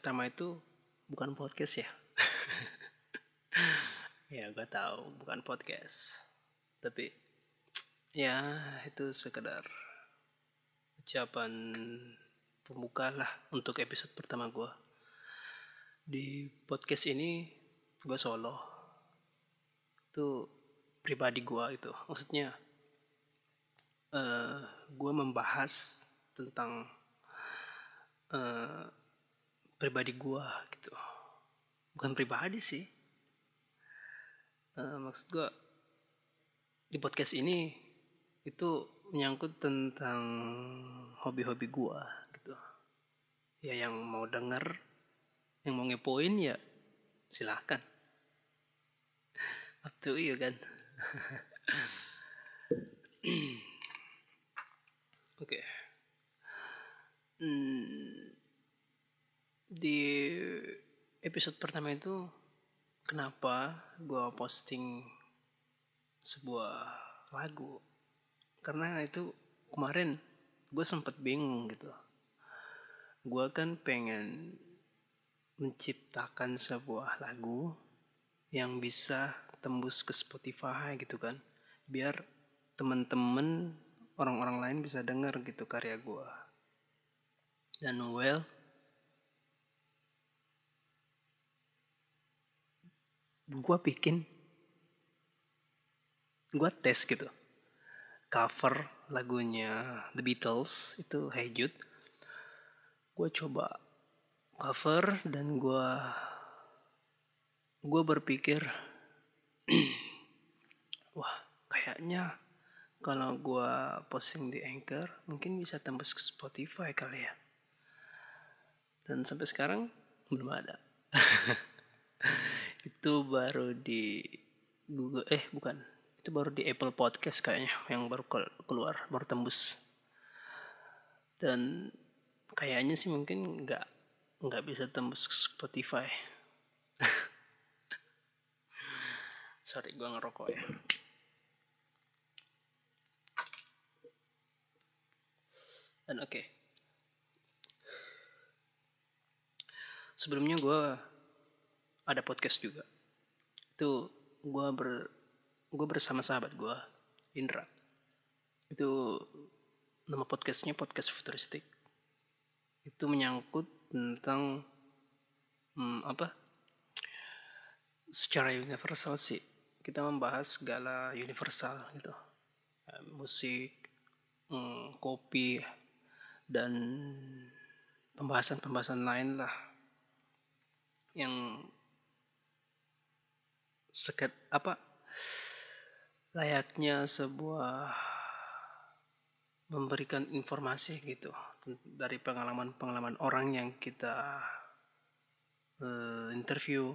pertama itu bukan podcast ya? Ya gue tahu bukan podcast. Tapi ya itu sekedar ucapan pembuka lah untuk episode pertama gue di podcast ini gue solo. Itu pribadi gue itu maksudnya uh, gue membahas tentang uh, pribadi gue gitu. Bukan pribadi sih. Uh, maksud gue di podcast ini itu menyangkut tentang hobi-hobi gue gitu. Ya yang mau denger yang mau ngepoin ya silahkan. Up to you kan? Oke. Okay. Hmm, di episode pertama itu kenapa gue posting sebuah lagu? Karena itu kemarin gue sempet bingung gitu. Gue kan pengen menciptakan sebuah lagu yang bisa tembus ke Spotify gitu kan. Biar temen-temen orang-orang lain bisa denger gitu karya gue dan well gue bikin gue tes gitu. Cover lagunya The Beatles itu Hey Jude. Gue coba cover dan gue gue berpikir wah kayaknya kalau gue posting di Anchor mungkin bisa tembus ke Spotify kali ya. Dan sampai sekarang belum ada itu baru di Google eh bukan. Itu baru di Apple Podcast kayaknya yang baru keluar baru tembus. Dan kayaknya sih mungkin nggak nggak bisa tembus ke Spotify. Sorry gue ngerokok ya. Dan oke. Okay. sebelumnya gue ada podcast juga. Itu gue ber gue bersama sahabat gue Indra. Itu nama podcastnya podcast futuristik. Itu menyangkut tentang hmm, apa secara universal sih. Kita membahas segala universal gitu. Musik hmm, kopi dan pembahasan-pembahasan lain lah yang seket apa layaknya sebuah memberikan informasi gitu dari pengalaman-pengalaman orang yang kita uh, interview.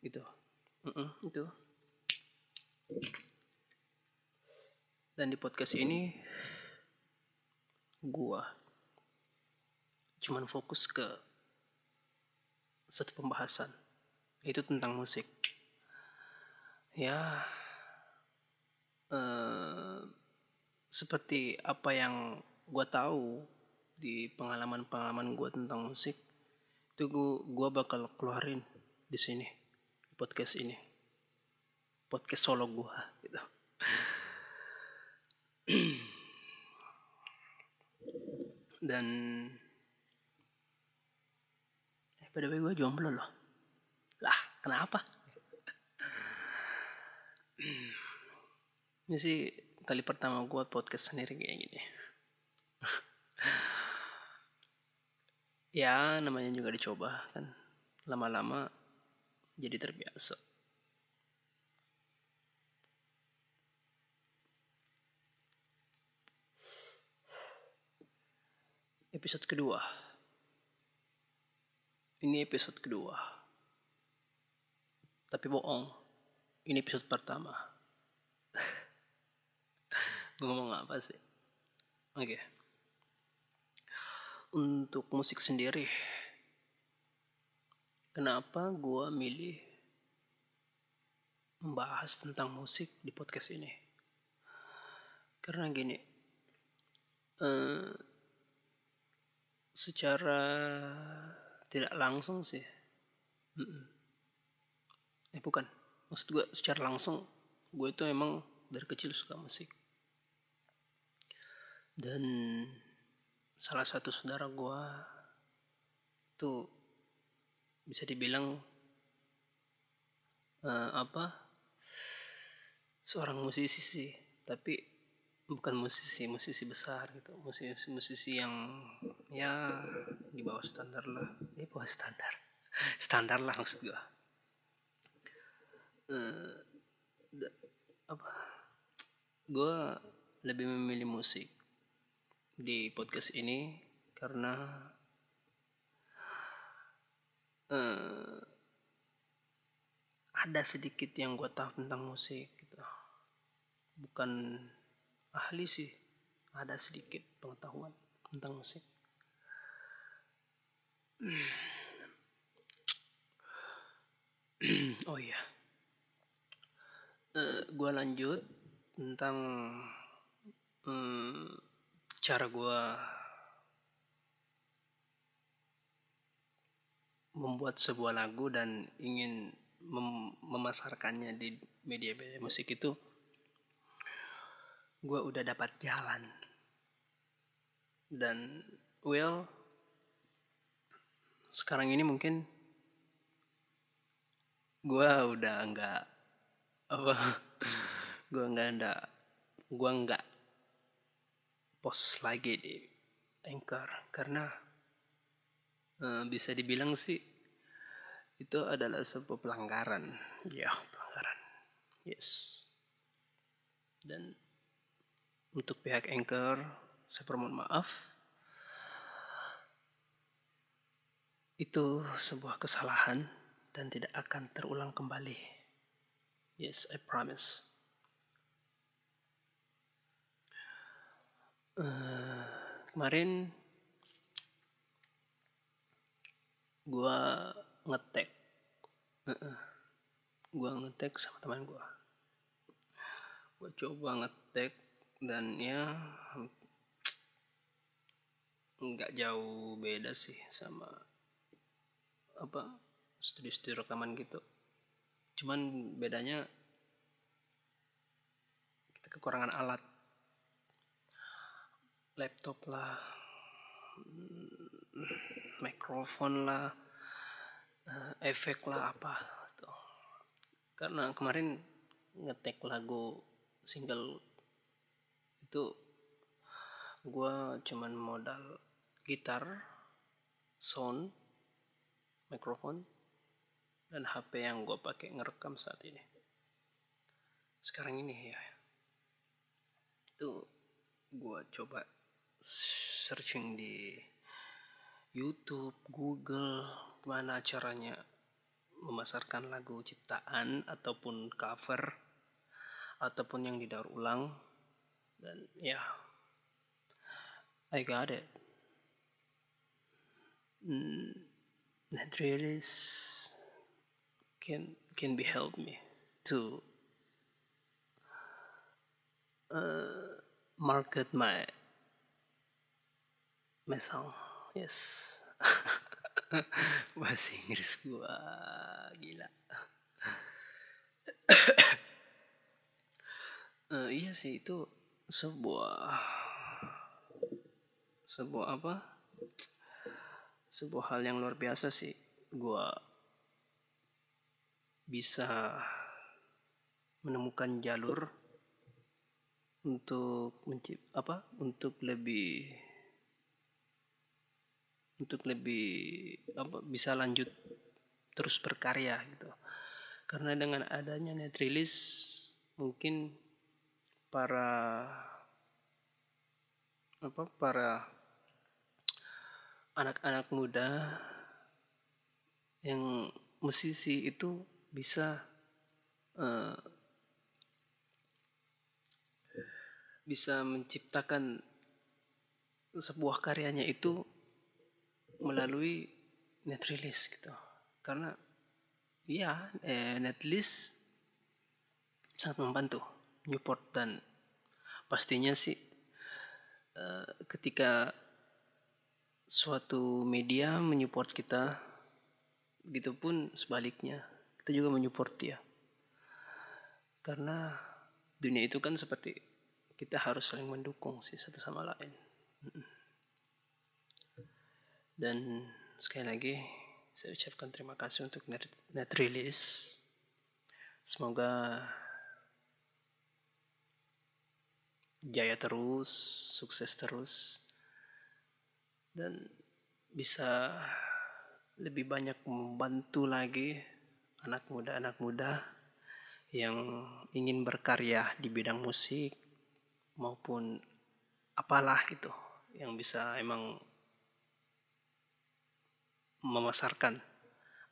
Gitu. Uh -uh, itu. Dan di podcast ini gua cuman fokus ke satu pembahasan itu tentang musik. Ya eh, seperti apa yang gua tahu di pengalaman-pengalaman gua tentang musik itu gua, gua bakal keluarin di sini podcast ini. Podcast solo gua gitu. Dan eh way gue jomblo loh lah kenapa ini sih kali pertama gue podcast sendiri kayak gini ya namanya juga dicoba kan lama-lama jadi terbiasa episode kedua. Ini episode kedua. Tapi bohong. Ini episode pertama. gue ngomong apa sih? Oke. Okay. Untuk musik sendiri. Kenapa gue milih membahas tentang musik di podcast ini? Karena gini. Uh, secara tidak langsung sih Mm-mm. Eh bukan. Maksud gue secara langsung gue itu emang dari kecil suka musik. Dan salah satu saudara gue itu bisa dibilang uh, apa seorang musisi sih. Tapi bukan musisi musisi besar gitu. Musisi musisi yang ya di bawah standar lah. Di bawah standar. Standar lah maksud gue uh, apa? Gue lebih memilih musik di podcast ini karena uh, ada sedikit yang gue tahu tentang musik gitu. Bukan ahli sih ada sedikit pengetahuan tentang musik. Oh iya. uh, gue lanjut tentang um, cara gue membuat sebuah lagu dan ingin mem memasarkannya di media-media musik itu gue udah dapat jalan. Dan well sekarang ini mungkin gue udah nggak apa gue nggak ada gue nggak post lagi di anchor. Karena uh, bisa dibilang sih itu adalah sebuah pelanggaran. Ya pelanggaran. Yes. Dan untuk pihak anchor saya permohon maaf. Itu sebuah kesalahan dan tidak akan terulang kembali. Yes, I promise. Uh, kemarin gua ngetek, uh -uh. gua ngetek sama teman gua. Gua coba ngetek dan ya nggak jauh beda sih sama apa studio-studio rekaman gitu cuman bedanya kita kekurangan alat laptop lah mikrofon lah eh, efek lah apa gitu. karena kemarin ngetek lagu single itu gue cuman modal gitar sound mikrofon dan HP yang gue pakai ngerekam saat ini. Sekarang ini ya. Itu gue coba searching di YouTube, Google, gimana caranya memasarkan lagu ciptaan ataupun cover ataupun yang didaur ulang. Dan ya I got it. Mm, that really is can can be help me to uh, market my my song yes. Bahasa Inggris gua gila. Uh, iya sih itu sebuah sebuah apa? Sebuah hal yang luar biasa sih gua bisa menemukan jalur untuk mencip apa untuk lebih untuk lebih apa bisa lanjut terus berkarya gitu. Karena dengan adanya net mungkin para apa para anak-anak muda yang musisi itu bisa uh, bisa menciptakan sebuah karyanya itu melalui net gitu. Karena ya eh, net sangat membantu Newport dan pastinya sih uh, ketika suatu media menyupport kita begitupun sebaliknya kita juga menyupport dia. Karena dunia itu kan seperti kita harus saling mendukung sih satu sama lain. Dan sekali lagi saya ucapkan terima kasih untuk net, net release. Semoga jaya terus sukses terus dan bisa lebih banyak membantu lagi anak muda anak muda yang ingin berkarya di bidang musik maupun apalah gitu yang bisa emang memasarkan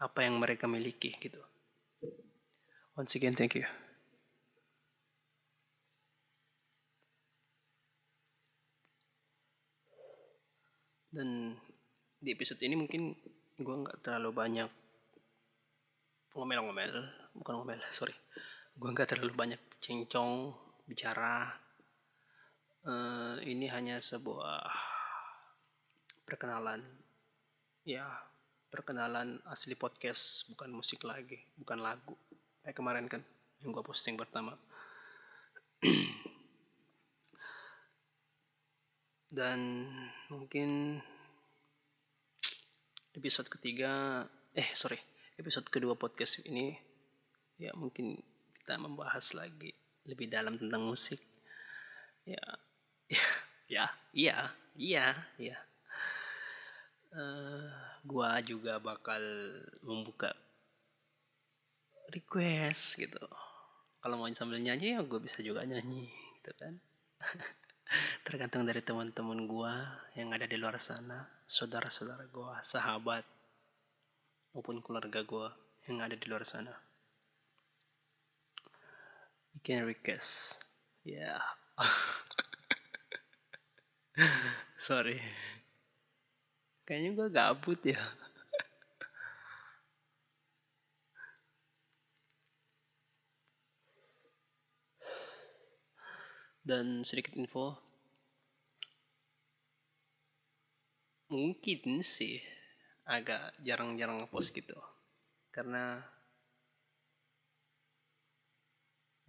apa yang mereka miliki gitu. Once again, thank you. Dan di episode ini mungkin gue nggak terlalu banyak ngomel-ngomel, bukan ngomel, sorry. Gue nggak terlalu banyak cincong bicara. Uh, ini hanya sebuah perkenalan, ya perkenalan asli podcast, bukan musik lagi, bukan lagu. Kayak kemarin kan yang gue posting pertama. dan mungkin episode ketiga eh sorry episode kedua podcast ini ya mungkin kita membahas lagi lebih dalam tentang musik. Ya ya ya iya iya. Uh, gua juga bakal membuka request gitu. Kalau mau sambil nyanyi ya gue bisa juga nyanyi gitu kan. Tergantung dari teman-teman gue yang ada di luar sana saudara-saudara gue sahabat maupun keluarga gue yang ada di luar sana. You can request. Yeah. sorry. Kayaknya gue gabut ya. Dan sedikit info. Mungkin sih agak jarang-jarang ngepost gitu. Karena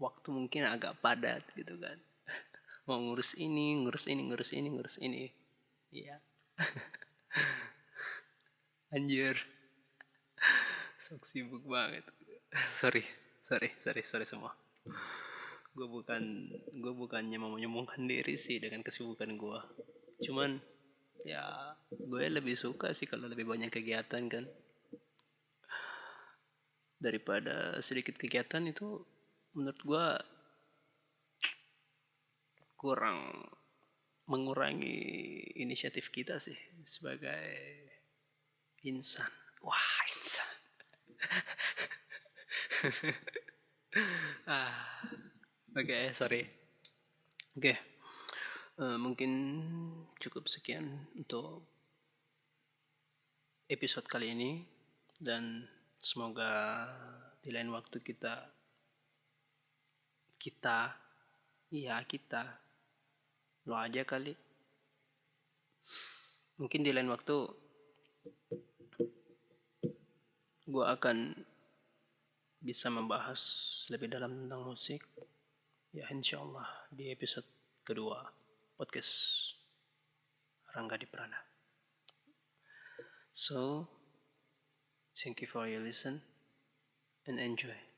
waktu mungkin agak padat gitu kan. Mau ngurus ini ngurus ini ngurus ini ngurus ini. Iya. Anjir. Sok sibuk banget. Sorry sorry sorry sorry semua. Gue bukan gue bukannya mau menyombongkan diri sih dengan kesibukan gue cuman ya gue lebih suka sih kalau lebih banyak kegiatan kan daripada sedikit kegiatan itu menurut gue kurang mengurangi inisiatif kita sih sebagai insan wah insan ah Oke, okay, sorry. Oke, okay. Eh, mungkin cukup sekian untuk episode kali ini. Dan semoga di lain waktu kita kita iya kita lo aja kali. Mungkin di lain waktu gue akan bisa membahas lebih dalam tentang musik. Ya insya Allah di episode kedua podcast Rangga di Prana. So, thank you for your listen and enjoy.